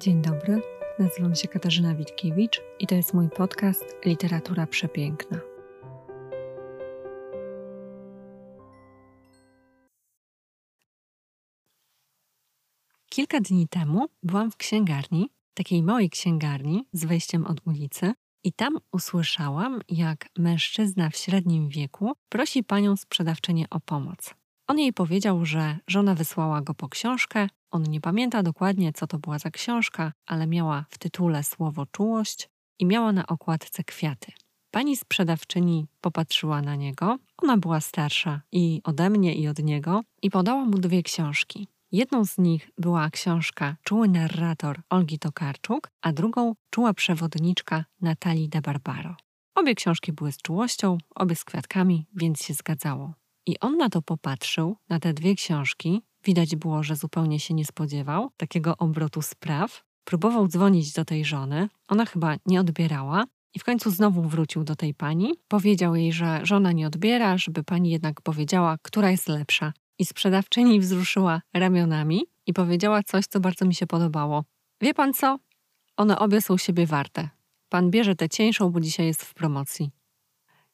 Dzień dobry, nazywam się Katarzyna Witkiewicz i to jest mój podcast Literatura Przepiękna. Kilka dni temu byłam w księgarni, takiej małej księgarni z wejściem od ulicy, i tam usłyszałam, jak mężczyzna w średnim wieku prosi panią sprzedawczynię o pomoc. On jej powiedział, że żona wysłała go po książkę. On nie pamięta dokładnie, co to była za książka, ale miała w tytule słowo czułość i miała na okładce kwiaty. Pani sprzedawczyni popatrzyła na niego. Ona była starsza i ode mnie, i od niego, i podała mu dwie książki. Jedną z nich była książka Czuły narrator Olgi Tokarczuk, a drugą Czuła przewodniczka Natalii de Barbaro. Obie książki były z czułością, obie z kwiatkami, więc się zgadzało. I on na to popatrzył, na te dwie książki. Widać było, że zupełnie się nie spodziewał takiego obrotu spraw. Próbował dzwonić do tej żony, ona chyba nie odbierała. I w końcu znowu wrócił do tej pani. Powiedział jej, że żona nie odbiera, żeby pani jednak powiedziała, która jest lepsza. I sprzedawczyni wzruszyła ramionami i powiedziała coś, co bardzo mi się podobało. Wie pan co? One obie są siebie warte. Pan bierze tę cieńszą, bo dzisiaj jest w promocji.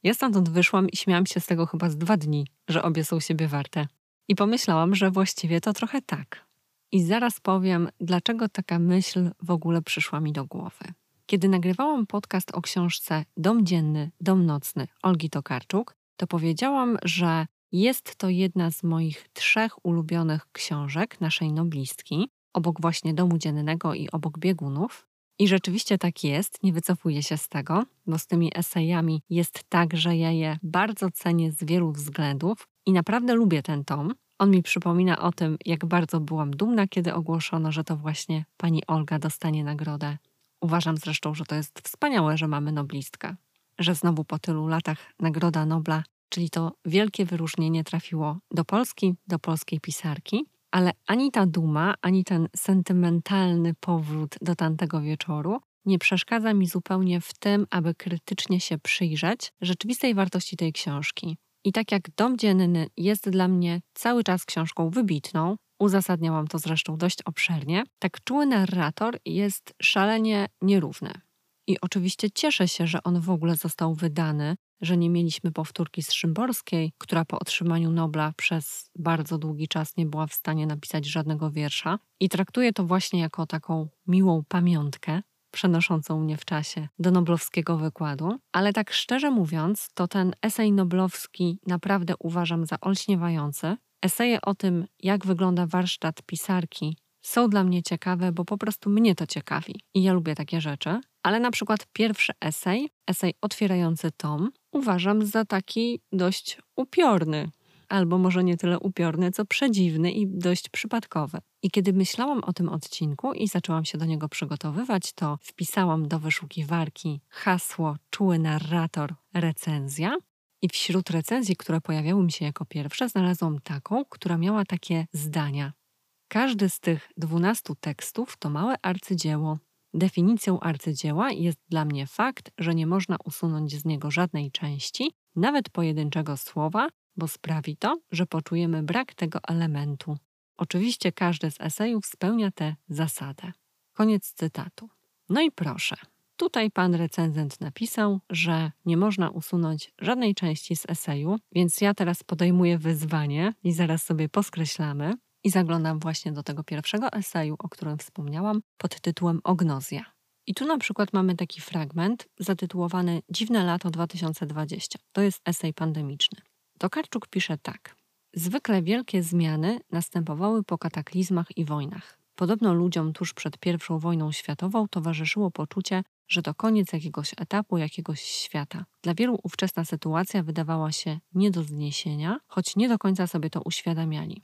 Ja stamtąd wyszłam i śmiałam się z tego chyba z dwa dni, że obie są siebie warte. I pomyślałam, że właściwie to trochę tak. I zaraz powiem, dlaczego taka myśl w ogóle przyszła mi do głowy. Kiedy nagrywałam podcast o książce Dom Dzienny, Dom Nocny Olgi Tokarczuk, to powiedziałam, że jest to jedna z moich trzech ulubionych książek naszej noblistki, obok właśnie Domu Dziennego i obok Biegunów. I rzeczywiście tak jest, nie wycofuję się z tego, bo z tymi esejami jest tak, że ja je bardzo cenię z wielu względów i naprawdę lubię ten tom. On mi przypomina o tym, jak bardzo byłam dumna, kiedy ogłoszono, że to właśnie pani Olga dostanie nagrodę. Uważam zresztą, że to jest wspaniałe, że mamy noblistkę, że znowu po tylu latach Nagroda Nobla, czyli to wielkie wyróżnienie trafiło do Polski, do polskiej pisarki ale ani ta duma, ani ten sentymentalny powrót do tamtego wieczoru nie przeszkadza mi zupełnie w tym, aby krytycznie się przyjrzeć rzeczywistej wartości tej książki. I tak jak Dom Dzienny jest dla mnie cały czas książką wybitną, uzasadniałam to zresztą dość obszernie, tak czuły narrator jest szalenie nierówny. I oczywiście cieszę się, że on w ogóle został wydany, że nie mieliśmy powtórki z Szymborskiej, która po otrzymaniu Nobla przez bardzo długi czas nie była w stanie napisać żadnego wiersza. I traktuję to właśnie jako taką miłą pamiątkę, przenoszącą mnie w czasie do noblowskiego wykładu, ale tak szczerze mówiąc, to ten esej noblowski naprawdę uważam za olśniewający. Eseje o tym, jak wygląda warsztat pisarki, są dla mnie ciekawe, bo po prostu mnie to ciekawi i ja lubię takie rzeczy. Ale na przykład pierwszy esej, esej otwierający tom, uważam za taki dość upiorny, albo może nie tyle upiorny, co przedziwny i dość przypadkowy. I kiedy myślałam o tym odcinku i zaczęłam się do niego przygotowywać, to wpisałam do wyszukiwarki hasło czuły narrator recenzja. I wśród recenzji, które pojawiały mi się jako pierwsze, znalazłam taką, która miała takie zdania. Każdy z tych dwunastu tekstów to małe arcydzieło, Definicją arcydzieła jest dla mnie fakt, że nie można usunąć z niego żadnej części, nawet pojedynczego słowa, bo sprawi to, że poczujemy brak tego elementu. Oczywiście każdy z esejów spełnia tę zasadę. Koniec cytatu. No i proszę. Tutaj pan recenzent napisał, że nie można usunąć żadnej części z eseju, więc ja teraz podejmuję wyzwanie i zaraz sobie poskreślamy. I zaglądam właśnie do tego pierwszego eseju, o którym wspomniałam, pod tytułem Ognozja. I tu na przykład mamy taki fragment zatytułowany Dziwne lato 2020. To jest esej pandemiczny. Tokarczuk pisze tak. Zwykle wielkie zmiany następowały po kataklizmach i wojnach. Podobno ludziom tuż przed I wojną światową towarzyszyło poczucie, że to koniec jakiegoś etapu, jakiegoś świata. Dla wielu ówczesna sytuacja wydawała się nie do zniesienia, choć nie do końca sobie to uświadamiali.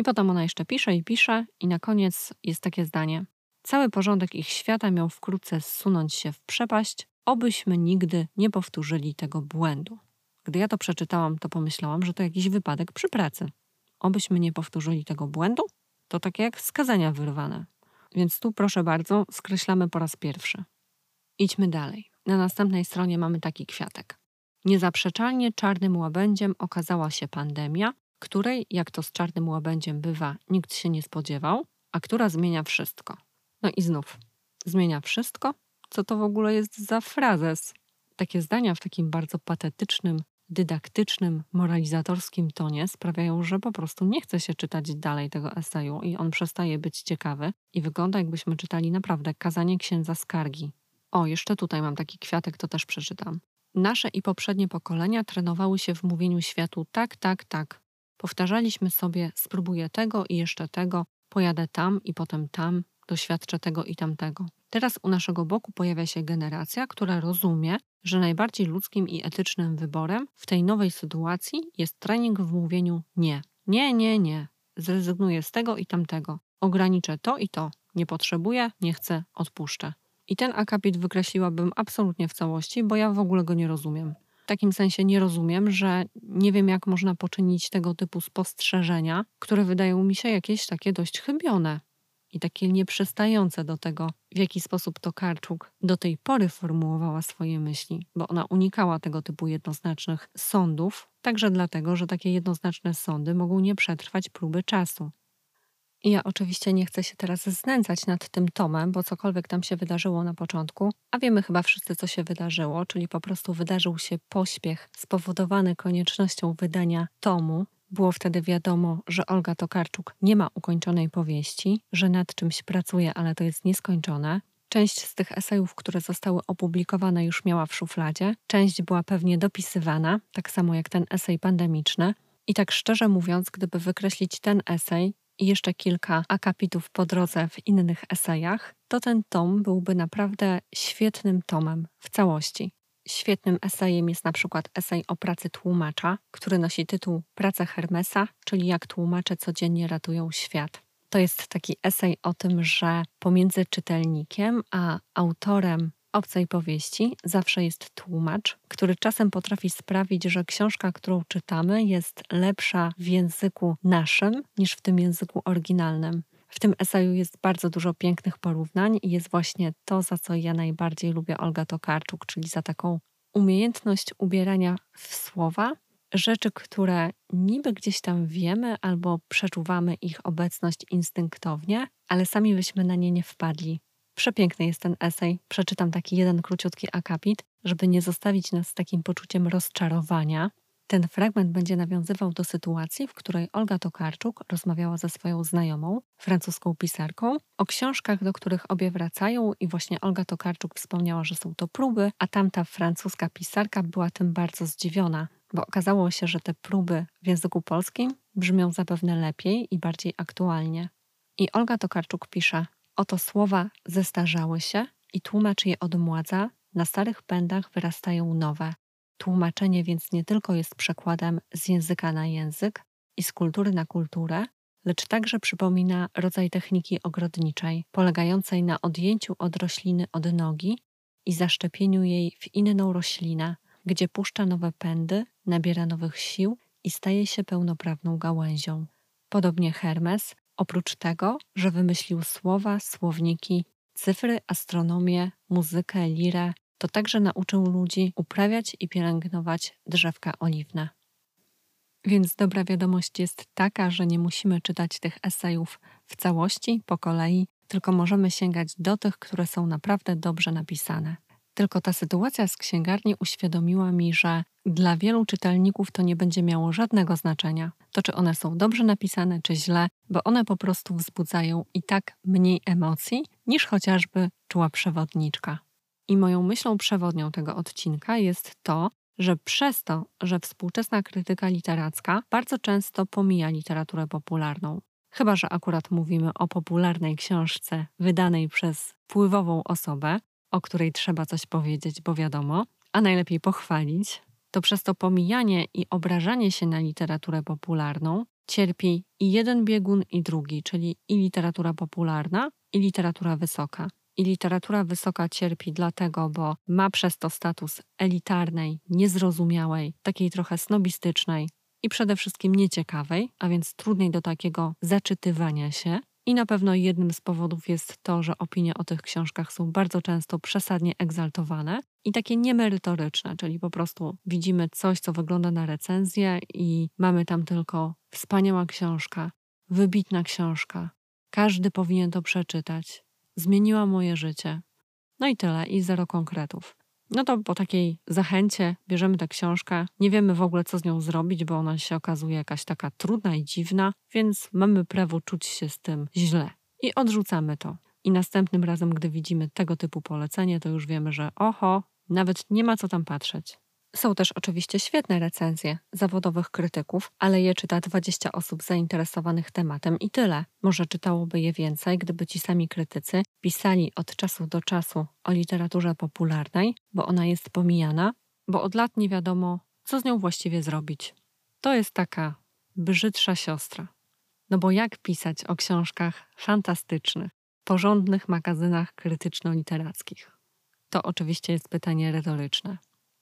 I potem ona jeszcze pisze i pisze, i na koniec jest takie zdanie: Cały porządek ich świata miał wkrótce zsunąć się w przepaść, obyśmy nigdy nie powtórzyli tego błędu. Gdy ja to przeczytałam, to pomyślałam, że to jakiś wypadek przy pracy. Obyśmy nie powtórzyli tego błędu? To takie jak skazania wyrwane. Więc tu proszę bardzo, skreślamy po raz pierwszy. Idźmy dalej. Na następnej stronie mamy taki kwiatek. Niezaprzeczalnie czarnym łabędziem okazała się pandemia, której, jak to z czarnym łabędziem bywa, nikt się nie spodziewał, a która zmienia wszystko. No i znów zmienia wszystko. Co to w ogóle jest za frazes? Takie zdania w takim bardzo patetycznym, dydaktycznym, moralizatorskim tonie sprawiają, że po prostu nie chce się czytać dalej tego eseju i on przestaje być ciekawy i wygląda jakbyśmy czytali naprawdę kazanie księdza skargi. O, jeszcze tutaj mam taki kwiatek, to też przeczytam. Nasze i poprzednie pokolenia trenowały się w mówieniu światu tak, tak, tak. Powtarzaliśmy sobie, spróbuję tego i jeszcze tego, pojadę tam i potem tam, doświadczę tego i tamtego. Teraz u naszego boku pojawia się generacja, która rozumie, że najbardziej ludzkim i etycznym wyborem w tej nowej sytuacji jest trening w mówieniu nie. Nie, nie, nie. Zrezygnuję z tego i tamtego. Ograniczę to i to. Nie potrzebuję, nie chcę, odpuszczę. I ten akapit wykreśliłabym absolutnie w całości, bo ja w ogóle go nie rozumiem. Takim sensie nie rozumiem, że nie wiem, jak można poczynić tego typu spostrzeżenia, które wydają mi się jakieś takie dość chybione i takie nieprzystające do tego, w jaki sposób Tokarczuk do tej pory formułowała swoje myśli, bo ona unikała tego typu jednoznacznych sądów, także dlatego, że takie jednoznaczne sądy mogą nie przetrwać próby czasu. Ja oczywiście nie chcę się teraz znęcać nad tym tomem, bo cokolwiek tam się wydarzyło na początku, a wiemy chyba wszyscy, co się wydarzyło, czyli po prostu wydarzył się pośpiech spowodowany koniecznością wydania tomu. Było wtedy wiadomo, że Olga Tokarczuk nie ma ukończonej powieści, że nad czymś pracuje, ale to jest nieskończone. Część z tych esejów, które zostały opublikowane, już miała w szufladzie, część była pewnie dopisywana, tak samo jak ten esej pandemiczny. I tak szczerze mówiąc, gdyby wykreślić ten esej, i jeszcze kilka akapitów po drodze w innych esejach, to ten tom byłby naprawdę świetnym tomem w całości. Świetnym esejem jest na przykład esej o pracy tłumacza, który nosi tytuł Praca Hermesa, czyli jak tłumacze codziennie ratują świat. To jest taki esej o tym, że pomiędzy czytelnikiem a autorem obcej powieści zawsze jest tłumacz, który czasem potrafi sprawić, że książka, którą czytamy, jest lepsza w języku naszym niż w tym języku oryginalnym. W tym eseju jest bardzo dużo pięknych porównań i jest właśnie to, za co ja najbardziej lubię Olga Tokarczuk, czyli za taką umiejętność ubierania w słowa rzeczy, które niby gdzieś tam wiemy albo przeczuwamy ich obecność instynktownie, ale sami byśmy na nie nie wpadli. Przepiękny jest ten esej. Przeczytam taki jeden króciutki akapit, żeby nie zostawić nas z takim poczuciem rozczarowania. Ten fragment będzie nawiązywał do sytuacji, w której Olga Tokarczuk rozmawiała ze swoją znajomą, francuską pisarką, o książkach, do których obie wracają i właśnie Olga Tokarczuk wspomniała, że są to próby, a tamta francuska pisarka była tym bardzo zdziwiona, bo okazało się, że te próby w języku polskim brzmią zapewne lepiej i bardziej aktualnie. I Olga Tokarczuk pisze: Oto słowa zestarzały się i tłumacz je odmładza, na starych pędach wyrastają nowe. Tłumaczenie więc nie tylko jest przekładem z języka na język i z kultury na kulturę, lecz także przypomina rodzaj techniki ogrodniczej, polegającej na odjęciu od rośliny od nogi i zaszczepieniu jej w inną roślinę, gdzie puszcza nowe pędy, nabiera nowych sił i staje się pełnoprawną gałęzią. Podobnie Hermes Oprócz tego, że wymyślił słowa, słowniki, cyfry, astronomię, muzykę, lirę, to także nauczył ludzi uprawiać i pielęgnować drzewka oliwne. Więc dobra wiadomość jest taka, że nie musimy czytać tych esejów w całości, po kolei, tylko możemy sięgać do tych, które są naprawdę dobrze napisane. Tylko ta sytuacja z księgarni uświadomiła mi, że dla wielu czytelników to nie będzie miało żadnego znaczenia. To, czy one są dobrze napisane, czy źle, bo one po prostu wzbudzają i tak mniej emocji niż chociażby czuła przewodniczka. I moją myślą przewodnią tego odcinka jest to, że przez to, że współczesna krytyka literacka bardzo często pomija literaturę popularną, chyba że akurat mówimy o popularnej książce wydanej przez wpływową osobę, o której trzeba coś powiedzieć, bo wiadomo, a najlepiej pochwalić, to przez to pomijanie i obrażanie się na literaturę popularną cierpi i jeden biegun, i drugi, czyli i literatura popularna, i literatura wysoka. I literatura wysoka cierpi dlatego, bo ma przez to status elitarnej, niezrozumiałej, takiej trochę snobistycznej i przede wszystkim nieciekawej, a więc trudnej do takiego zaczytywania się. I na pewno jednym z powodów jest to, że opinie o tych książkach są bardzo często przesadnie egzaltowane i takie niemerytoryczne, czyli po prostu widzimy coś, co wygląda na recenzję i mamy tam tylko wspaniała książka, wybitna książka, każdy powinien to przeczytać. zmieniła moje życie. No i tyle, i zero konkretów. No to po takiej zachęcie bierzemy tę książkę. Nie wiemy w ogóle, co z nią zrobić, bo ona się okazuje jakaś taka trudna i dziwna, więc mamy prawo czuć się z tym źle. I odrzucamy to. I następnym razem, gdy widzimy tego typu polecenie, to już wiemy, że oho, nawet nie ma co tam patrzeć. Są też oczywiście świetne recenzje zawodowych krytyków, ale je czyta 20 osób zainteresowanych tematem i tyle. Może czytałoby je więcej, gdyby ci sami krytycy pisali od czasu do czasu o literaturze popularnej, bo ona jest pomijana, bo od lat nie wiadomo, co z nią właściwie zrobić. To jest taka brzydsza siostra. No bo jak pisać o książkach fantastycznych, porządnych magazynach krytyczno-literackich? To oczywiście jest pytanie retoryczne.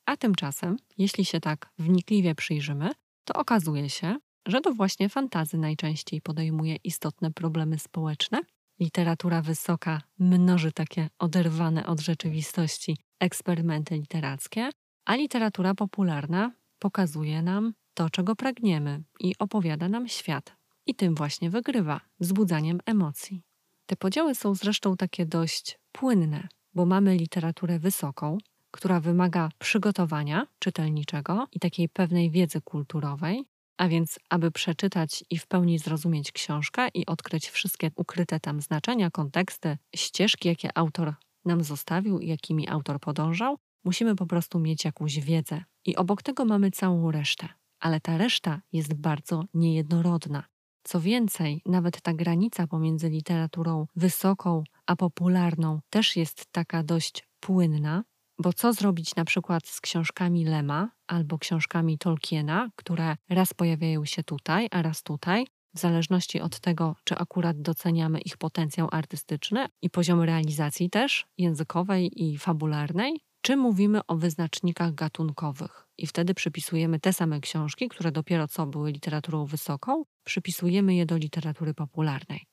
A tymczasem, jeśli się tak wnikliwie przyjrzymy, to okazuje się, że to właśnie fantazy najczęściej podejmuje istotne problemy społeczne. Literatura wysoka mnoży takie oderwane od rzeczywistości eksperymenty literackie, a literatura popularna pokazuje nam to, czego pragniemy i opowiada nam świat. I tym właśnie wygrywa, wzbudzaniem emocji. Te podziały są zresztą takie dość płynne, bo mamy literaturę wysoką, która wymaga przygotowania czytelniczego i takiej pewnej wiedzy kulturowej, a więc, aby przeczytać i w pełni zrozumieć książkę i odkryć wszystkie ukryte tam znaczenia, konteksty, ścieżki, jakie autor nam zostawił i jakimi autor podążał, musimy po prostu mieć jakąś wiedzę. I obok tego mamy całą resztę. Ale ta reszta jest bardzo niejednorodna. Co więcej, nawet ta granica pomiędzy literaturą wysoką a popularną też jest taka dość płynna, bo co zrobić na przykład z książkami Lema albo książkami Tolkiena, które raz pojawiają się tutaj, a raz tutaj, w zależności od tego, czy akurat doceniamy ich potencjał artystyczny i poziom realizacji też językowej i fabularnej, czy mówimy o wyznacznikach gatunkowych. I wtedy przypisujemy te same książki, które dopiero co były literaturą wysoką, przypisujemy je do literatury popularnej.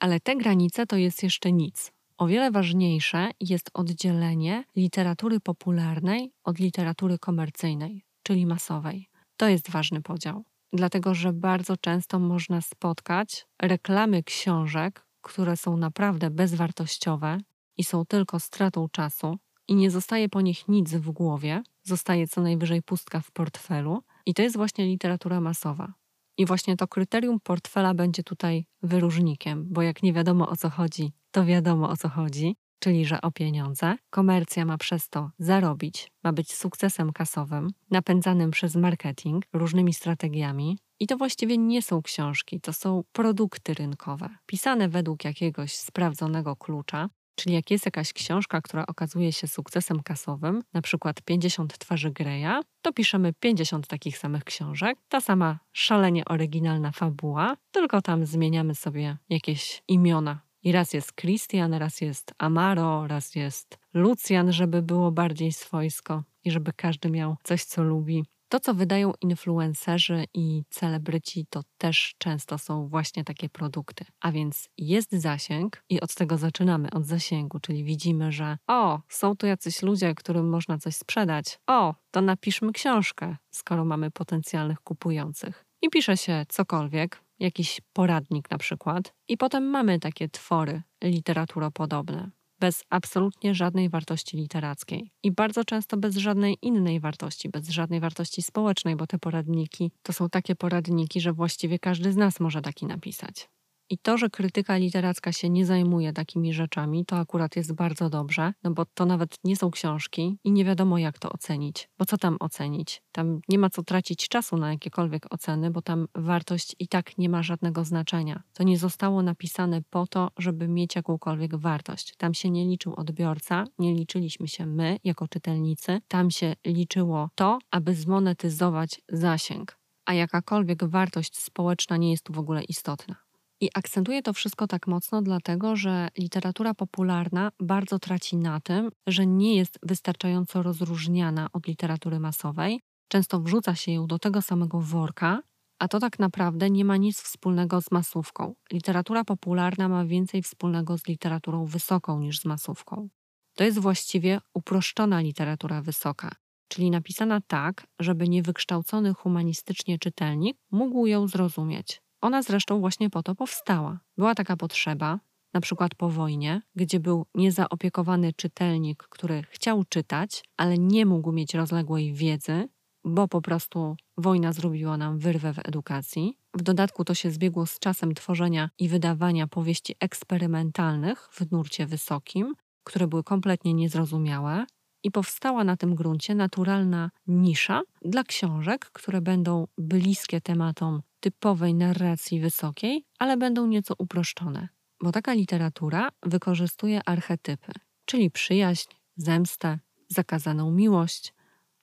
Ale te granice to jest jeszcze nic. O wiele ważniejsze jest oddzielenie literatury popularnej od literatury komercyjnej, czyli masowej. To jest ważny podział, dlatego że bardzo często można spotkać reklamy książek, które są naprawdę bezwartościowe i są tylko stratą czasu, i nie zostaje po nich nic w głowie, zostaje co najwyżej pustka w portfelu, i to jest właśnie literatura masowa. I właśnie to kryterium portfela będzie tutaj wyróżnikiem, bo jak nie wiadomo o co chodzi, to wiadomo o co chodzi, czyli że o pieniądze. Komercja ma przez to zarobić, ma być sukcesem kasowym, napędzanym przez marketing różnymi strategiami. I to właściwie nie są książki, to są produkty rynkowe, pisane według jakiegoś sprawdzonego klucza, Czyli jak jest jakaś książka, która okazuje się sukcesem kasowym, na przykład 50 twarzy Greya, to piszemy 50 takich samych książek, ta sama szalenie oryginalna fabuła, tylko tam zmieniamy sobie jakieś imiona. I raz jest Christian, raz jest Amaro, raz jest Lucian, żeby było bardziej swojsko i żeby każdy miał coś, co lubi. To, co wydają influencerzy i celebryci, to też często są właśnie takie produkty. A więc jest zasięg i od tego zaczynamy, od zasięgu, czyli widzimy, że o, są tu jacyś ludzie, którym można coś sprzedać. O, to napiszmy książkę, skoro mamy potencjalnych kupujących. I pisze się cokolwiek, jakiś poradnik na przykład, i potem mamy takie twory literaturopodobne bez absolutnie żadnej wartości literackiej i bardzo często bez żadnej innej wartości, bez żadnej wartości społecznej, bo te poradniki to są takie poradniki, że właściwie każdy z nas może taki napisać. I to, że krytyka literacka się nie zajmuje takimi rzeczami, to akurat jest bardzo dobrze, no bo to nawet nie są książki i nie wiadomo, jak to ocenić. Bo co tam ocenić? Tam nie ma co tracić czasu na jakiekolwiek oceny, bo tam wartość i tak nie ma żadnego znaczenia. To nie zostało napisane po to, żeby mieć jakąkolwiek wartość. Tam się nie liczył odbiorca, nie liczyliśmy się my jako czytelnicy, tam się liczyło to, aby zmonetyzować zasięg. A jakakolwiek wartość społeczna nie jest tu w ogóle istotna. I akcentuję to wszystko tak mocno, dlatego że literatura popularna bardzo traci na tym, że nie jest wystarczająco rozróżniana od literatury masowej. Często wrzuca się ją do tego samego worka, a to tak naprawdę nie ma nic wspólnego z masówką. Literatura popularna ma więcej wspólnego z literaturą wysoką niż z masówką. To jest właściwie uproszczona literatura wysoka, czyli napisana tak, żeby niewykształcony humanistycznie czytelnik mógł ją zrozumieć. Ona zresztą właśnie po to powstała. Była taka potrzeba, na przykład po wojnie, gdzie był niezaopiekowany czytelnik, który chciał czytać, ale nie mógł mieć rozległej wiedzy, bo po prostu wojna zrobiła nam wyrwę w edukacji. W dodatku to się zbiegło z czasem tworzenia i wydawania powieści eksperymentalnych w nurcie wysokim, które były kompletnie niezrozumiałe, i powstała na tym gruncie naturalna nisza dla książek, które będą bliskie tematom typowej narracji wysokiej, ale będą nieco uproszczone. Bo taka literatura wykorzystuje archetypy, czyli przyjaźń, zemstę, zakazaną miłość,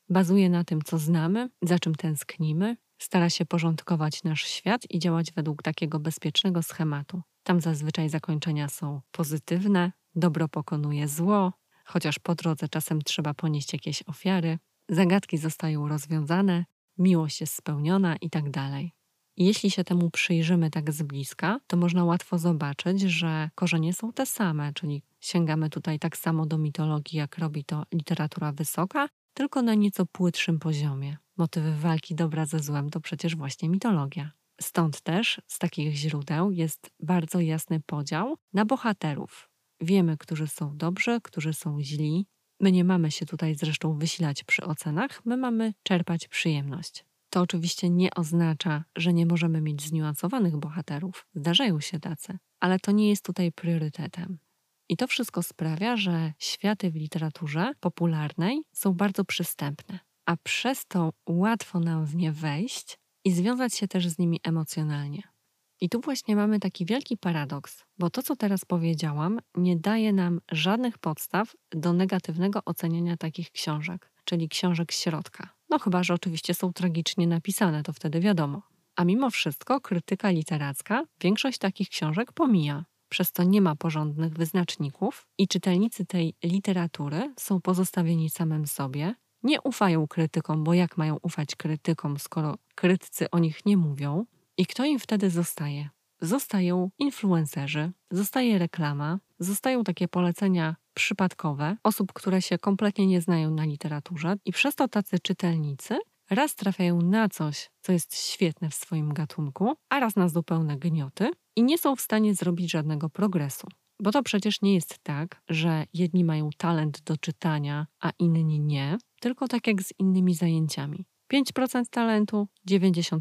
bazuje na tym, co znamy, za czym tęsknimy, stara się porządkować nasz świat i działać według takiego bezpiecznego schematu. Tam zazwyczaj zakończenia są pozytywne, dobro pokonuje zło, chociaż po drodze czasem trzeba ponieść jakieś ofiary, zagadki zostają rozwiązane, miłość jest spełniona i tak. Jeśli się temu przyjrzymy tak z bliska, to można łatwo zobaczyć, że korzenie są te same, czyli sięgamy tutaj tak samo do mitologii, jak robi to literatura wysoka, tylko na nieco płytszym poziomie. Motywy walki dobra ze złem to przecież właśnie mitologia. Stąd też z takich źródeł jest bardzo jasny podział na bohaterów. Wiemy, którzy są dobrzy, którzy są źli. My nie mamy się tutaj zresztą wysilać przy ocenach, my mamy czerpać przyjemność. To oczywiście nie oznacza, że nie możemy mieć zniuansowanych bohaterów. Zdarzają się tacy, ale to nie jest tutaj priorytetem. I to wszystko sprawia, że światy w literaturze popularnej są bardzo przystępne, a przez to łatwo nam w nie wejść i związać się też z nimi emocjonalnie. I tu właśnie mamy taki wielki paradoks, bo to, co teraz powiedziałam, nie daje nam żadnych podstaw do negatywnego oceniania takich książek, czyli książek środka. No chyba, że oczywiście są tragicznie napisane, to wtedy wiadomo. A mimo wszystko krytyka literacka większość takich książek pomija. Przez to nie ma porządnych wyznaczników i czytelnicy tej literatury są pozostawieni samym sobie, nie ufają krytykom, bo jak mają ufać krytykom, skoro krytycy o nich nie mówią? I kto im wtedy zostaje? Zostają influencerzy, zostaje reklama, zostają takie polecenia przypadkowe osób, które się kompletnie nie znają na literaturze, i przez to tacy czytelnicy raz trafiają na coś, co jest świetne w swoim gatunku, a raz na zupełne gnioty i nie są w stanie zrobić żadnego progresu. Bo to przecież nie jest tak, że jedni mają talent do czytania, a inni nie, tylko tak jak z innymi zajęciami. 5% talentu, 95%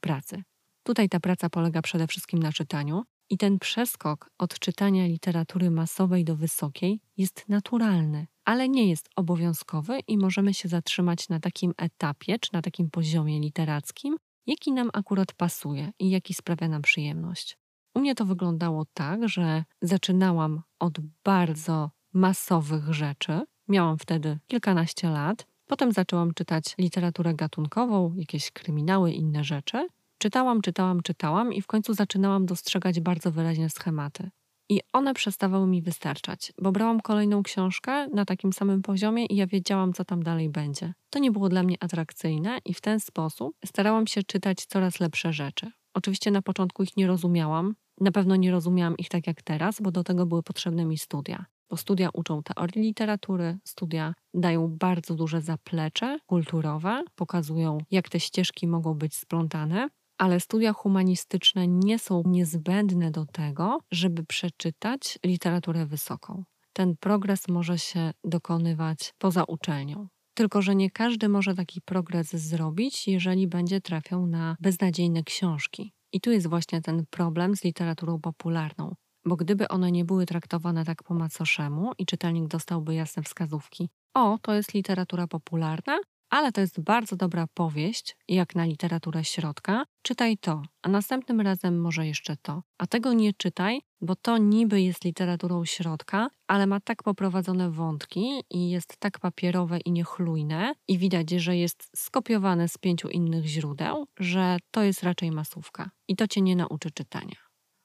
pracy. Tutaj ta praca polega przede wszystkim na czytaniu, i ten przeskok od czytania literatury masowej do wysokiej jest naturalny, ale nie jest obowiązkowy i możemy się zatrzymać na takim etapie czy na takim poziomie literackim, jaki nam akurat pasuje i jaki sprawia nam przyjemność. U mnie to wyglądało tak, że zaczynałam od bardzo masowych rzeczy. Miałam wtedy kilkanaście lat. Potem zaczęłam czytać literaturę gatunkową, jakieś kryminały, inne rzeczy. Czytałam, czytałam, czytałam i w końcu zaczynałam dostrzegać bardzo wyraźne schematy. I one przestawały mi wystarczać, bo brałam kolejną książkę na takim samym poziomie i ja wiedziałam, co tam dalej będzie. To nie było dla mnie atrakcyjne i w ten sposób starałam się czytać coraz lepsze rzeczy. Oczywiście na początku ich nie rozumiałam, na pewno nie rozumiałam ich tak jak teraz, bo do tego były potrzebne mi studia. Bo studia uczą teorii literatury, studia dają bardzo duże zaplecze kulturowe, pokazują, jak te ścieżki mogą być splątane, ale studia humanistyczne nie są niezbędne do tego, żeby przeczytać literaturę wysoką. Ten progres może się dokonywać poza uczelnią. Tylko, że nie każdy może taki progres zrobić, jeżeli będzie trafiał na beznadziejne książki. I tu jest właśnie ten problem z literaturą popularną. Bo gdyby one nie były traktowane tak po macoszemu i czytelnik dostałby jasne wskazówki, o, to jest literatura popularna, ale to jest bardzo dobra powieść, jak na literaturę środka. Czytaj to, a następnym razem może jeszcze to. A tego nie czytaj, bo to niby jest literaturą środka, ale ma tak poprowadzone wątki i jest tak papierowe i niechlujne, i widać, że jest skopiowane z pięciu innych źródeł, że to jest raczej masówka i to cię nie nauczy czytania.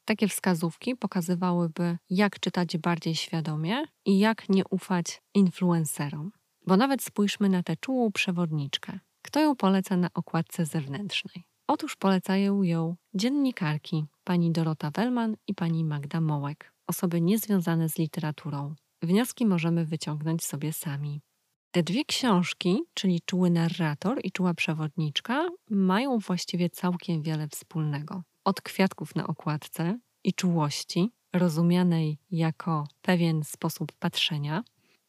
Takie wskazówki pokazywałyby, jak czytać bardziej świadomie i jak nie ufać influencerom. Bo nawet spójrzmy na tę czułą przewodniczkę. Kto ją poleca na okładce zewnętrznej? Otóż polecają ją dziennikarki pani Dorota Wellman i pani Magda Mołek, osoby niezwiązane z literaturą. Wnioski możemy wyciągnąć sobie sami. Te dwie książki, czyli Czuły narrator i Czuła przewodniczka, mają właściwie całkiem wiele wspólnego. Od kwiatków na okładce i czułości, rozumianej jako pewien sposób patrzenia.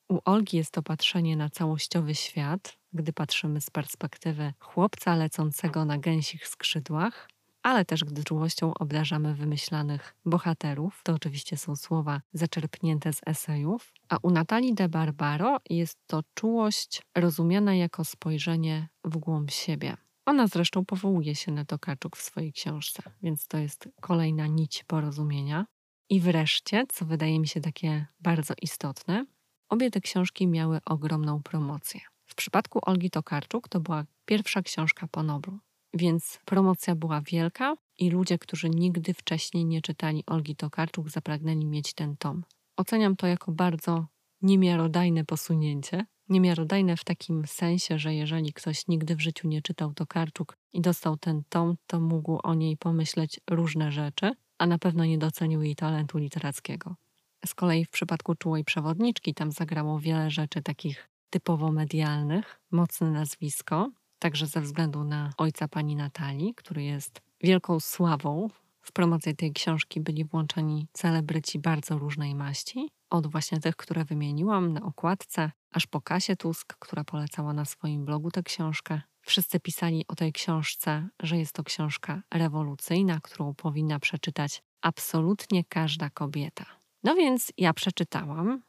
U Olgi jest to patrzenie na całościowy świat, gdy patrzymy z perspektywy chłopca lecącego na gęsich skrzydłach, ale też gdy czułością obdarzamy wymyślanych bohaterów. To oczywiście są słowa zaczerpnięte z esejów. A u Natalii de Barbaro jest to czułość rozumiana jako spojrzenie w głąb siebie. Ona zresztą powołuje się na Tokarczuk w swojej książce, więc to jest kolejna nić porozumienia. I wreszcie, co wydaje mi się takie bardzo istotne, obie te książki miały ogromną promocję. W przypadku Olgi Tokarczuk to była pierwsza książka po Noblu, więc promocja była wielka i ludzie, którzy nigdy wcześniej nie czytali Olgi Tokarczuk, zapragnęli mieć ten tom. Oceniam to jako bardzo niemiarodajne posunięcie. Niemiarodajne w takim sensie, że jeżeli ktoś nigdy w życiu nie czytał Tokarczuk i dostał ten tom, to mógł o niej pomyśleć różne rzeczy, a na pewno nie docenił jej talentu literackiego. Z kolei w przypadku czułej przewodniczki tam zagrało wiele rzeczy takich typowo medialnych, mocne nazwisko, także ze względu na ojca pani Natalii, który jest wielką sławą. W promocji tej książki byli włączeni celebryci bardzo różnej maści, od właśnie tych, które wymieniłam na okładce, aż po Kasię Tusk, która polecała na swoim blogu tę książkę. Wszyscy pisali o tej książce, że jest to książka rewolucyjna, którą powinna przeczytać absolutnie każda kobieta. No więc ja przeczytałam.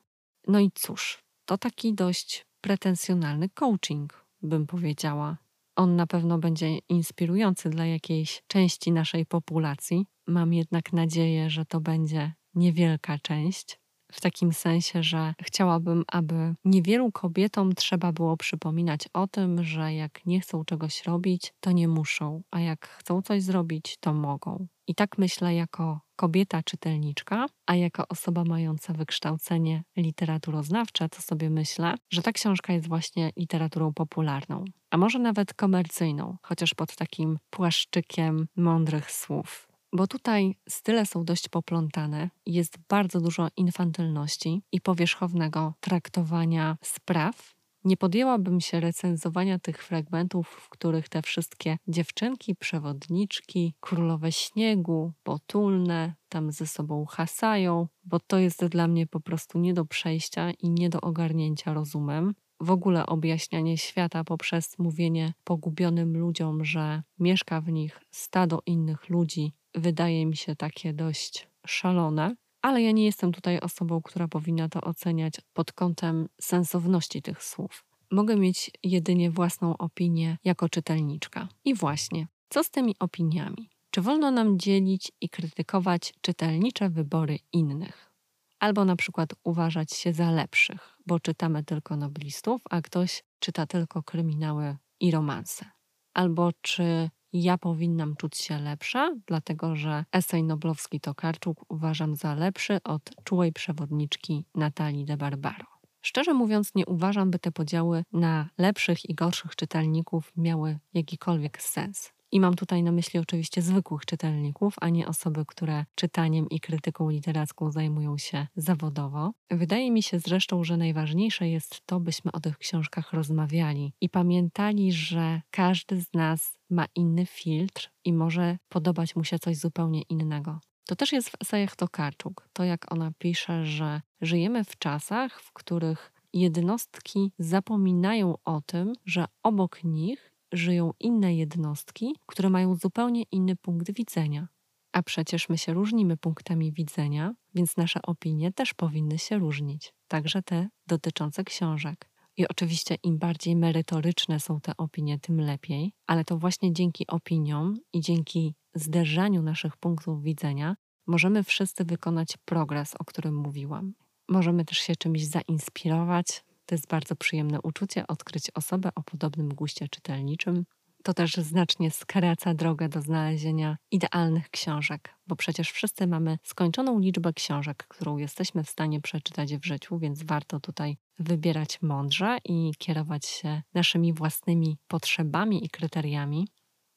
No i cóż, to taki dość pretensjonalny coaching, bym powiedziała. On na pewno będzie inspirujący dla jakiejś części naszej populacji. Mam jednak nadzieję, że to będzie niewielka część, w takim sensie, że chciałabym, aby niewielu kobietom trzeba było przypominać o tym, że jak nie chcą czegoś robić, to nie muszą, a jak chcą coś zrobić, to mogą. I tak myślę jako kobieta czytelniczka, a jako osoba mająca wykształcenie literaturoznawcze, to sobie myślę, że ta książka jest właśnie literaturą popularną, a może nawet komercyjną, chociaż pod takim płaszczykiem mądrych słów bo tutaj style są dość poplątane, jest bardzo dużo infantylności i powierzchownego traktowania spraw. Nie podjęłabym się recenzowania tych fragmentów, w których te wszystkie dziewczynki, przewodniczki, królowe śniegu, potulne, tam ze sobą hasają, bo to jest dla mnie po prostu nie do przejścia i nie do ogarnięcia rozumem w ogóle objaśnianie świata poprzez mówienie pogubionym ludziom, że mieszka w nich stado innych ludzi, wydaje mi się takie dość szalone. Ale ja nie jestem tutaj osobą, która powinna to oceniać pod kątem sensowności tych słów. Mogę mieć jedynie własną opinię jako czytelniczka. I właśnie, co z tymi opiniami? Czy wolno nam dzielić i krytykować czytelnicze wybory innych? Albo na przykład uważać się za lepszych, bo czytamy tylko noblistów, a ktoś czyta tylko kryminały i romanse. Albo czy ja powinnam czuć się lepsza, dlatego że esej noblowski Tokarczuk uważam za lepszy od czułej przewodniczki Natalii de Barbaro. Szczerze mówiąc, nie uważam, by te podziały na lepszych i gorszych czytelników miały jakikolwiek sens. I mam tutaj na myśli oczywiście zwykłych czytelników, a nie osoby, które czytaniem i krytyką literacką zajmują się zawodowo. Wydaje mi się zresztą, że najważniejsze jest to, byśmy o tych książkach rozmawiali i pamiętali, że każdy z nas ma inny filtr i może podobać mu się coś zupełnie innego. To też jest w esejach Tokarczuk. To jak ona pisze, że żyjemy w czasach, w których jednostki zapominają o tym, że obok nich żyją inne jednostki, które mają zupełnie inny punkt widzenia. A przecież my się różnimy punktami widzenia, więc nasze opinie też powinny się różnić, także te dotyczące książek. I oczywiście im bardziej merytoryczne są te opinie, tym lepiej, ale to właśnie dzięki opiniom i dzięki zderzaniu naszych punktów widzenia możemy wszyscy wykonać progres, o którym mówiłam. Możemy też się czymś zainspirować, to jest bardzo przyjemne uczucie odkryć osobę o podobnym guście czytelniczym. To też znacznie skraca drogę do znalezienia idealnych książek, bo przecież wszyscy mamy skończoną liczbę książek, którą jesteśmy w stanie przeczytać w życiu, więc warto tutaj wybierać mądrze i kierować się naszymi własnymi potrzebami i kryteriami.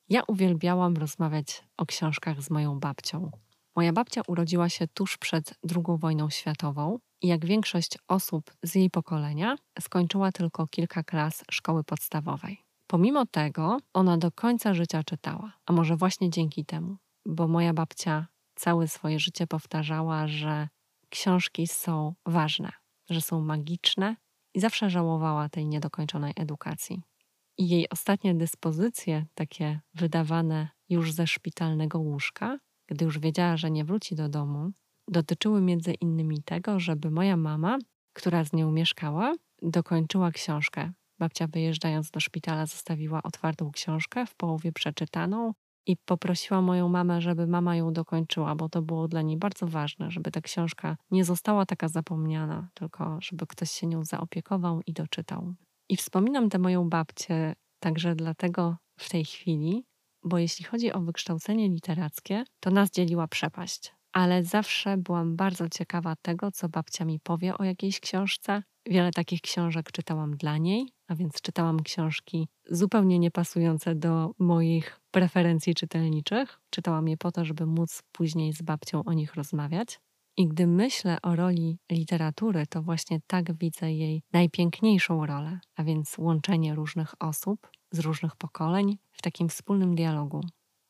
Ja uwielbiałam rozmawiać o książkach z moją babcią. Moja babcia urodziła się tuż przed II wojną światową jak większość osób z jej pokolenia, skończyła tylko kilka klas szkoły podstawowej. Pomimo tego, ona do końca życia czytała, a może właśnie dzięki temu, bo moja babcia całe swoje życie powtarzała, że książki są ważne, że są magiczne i zawsze żałowała tej niedokończonej edukacji. I jej ostatnie dyspozycje, takie wydawane już ze szpitalnego łóżka, gdy już wiedziała, że nie wróci do domu, dotyczyły między innymi tego, żeby moja mama, która z nią mieszkała, dokończyła książkę. Babcia wyjeżdżając do szpitala zostawiła otwartą książkę, w połowie przeczytaną i poprosiła moją mamę, żeby mama ją dokończyła, bo to było dla niej bardzo ważne, żeby ta książka nie została taka zapomniana, tylko żeby ktoś się nią zaopiekował i doczytał. I wspominam tę moją babcię także dlatego w tej chwili, bo jeśli chodzi o wykształcenie literackie, to nas dzieliła przepaść. Ale zawsze byłam bardzo ciekawa tego, co babcia mi powie o jakiejś książce. Wiele takich książek czytałam dla niej, a więc czytałam książki zupełnie niepasujące do moich preferencji czytelniczych. Czytałam je po to, żeby móc później z babcią o nich rozmawiać. I gdy myślę o roli literatury, to właśnie tak widzę jej najpiękniejszą rolę, a więc łączenie różnych osób z różnych pokoleń w takim wspólnym dialogu.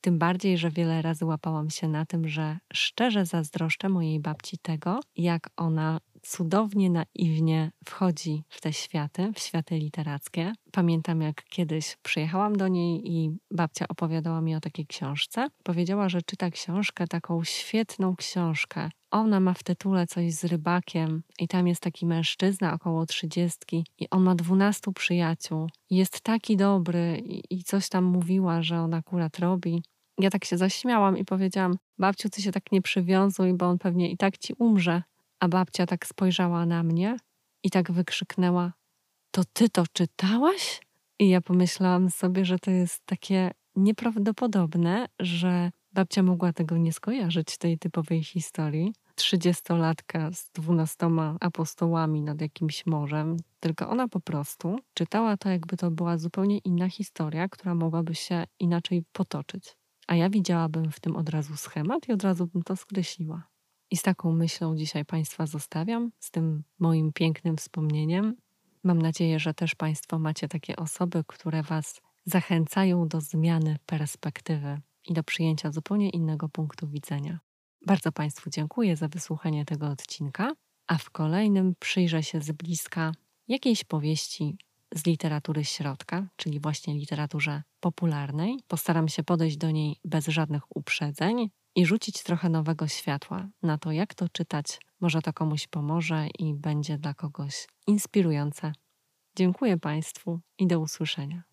Tym bardziej, że wiele razy łapałam się na tym, że szczerze zazdroszczę mojej babci tego, jak ona cudownie, naiwnie wchodzi w te światy, w światy literackie. Pamiętam, jak kiedyś przyjechałam do niej i babcia opowiadała mi o takiej książce. Powiedziała, że czyta książkę, taką świetną książkę. Ona ma w tytule coś z rybakiem, i tam jest taki mężczyzna około trzydziestki, i on ma dwunastu przyjaciół. Jest taki dobry, i, coś tam mówiła, że on akurat robi. Ja tak się zaśmiałam i powiedziałam: Babciu, ty się tak nie przywiązuj, bo on pewnie i tak ci umrze. A babcia tak spojrzała na mnie i tak wykrzyknęła: To ty to czytałaś? I ja pomyślałam sobie, że to jest takie nieprawdopodobne, że babcia mogła tego nie skojarzyć, tej typowej historii. Trzydziestolatka z dwunastoma apostołami nad jakimś morzem, tylko ona po prostu czytała to, jakby to była zupełnie inna historia, która mogłaby się inaczej potoczyć. A ja widziałabym w tym od razu schemat i od razu bym to skreśliła. I z taką myślą dzisiaj Państwa zostawiam, z tym moim pięknym wspomnieniem. Mam nadzieję, że też Państwo macie takie osoby, które Was zachęcają do zmiany perspektywy i do przyjęcia zupełnie innego punktu widzenia. Bardzo Państwu dziękuję za wysłuchanie tego odcinka, a w kolejnym przyjrzę się z bliska jakiejś powieści z literatury środka, czyli właśnie literaturze popularnej. Postaram się podejść do niej bez żadnych uprzedzeń, i rzucić trochę nowego światła na to, jak to czytać. Może to komuś pomoże i będzie dla kogoś inspirujące. Dziękuję Państwu i do usłyszenia.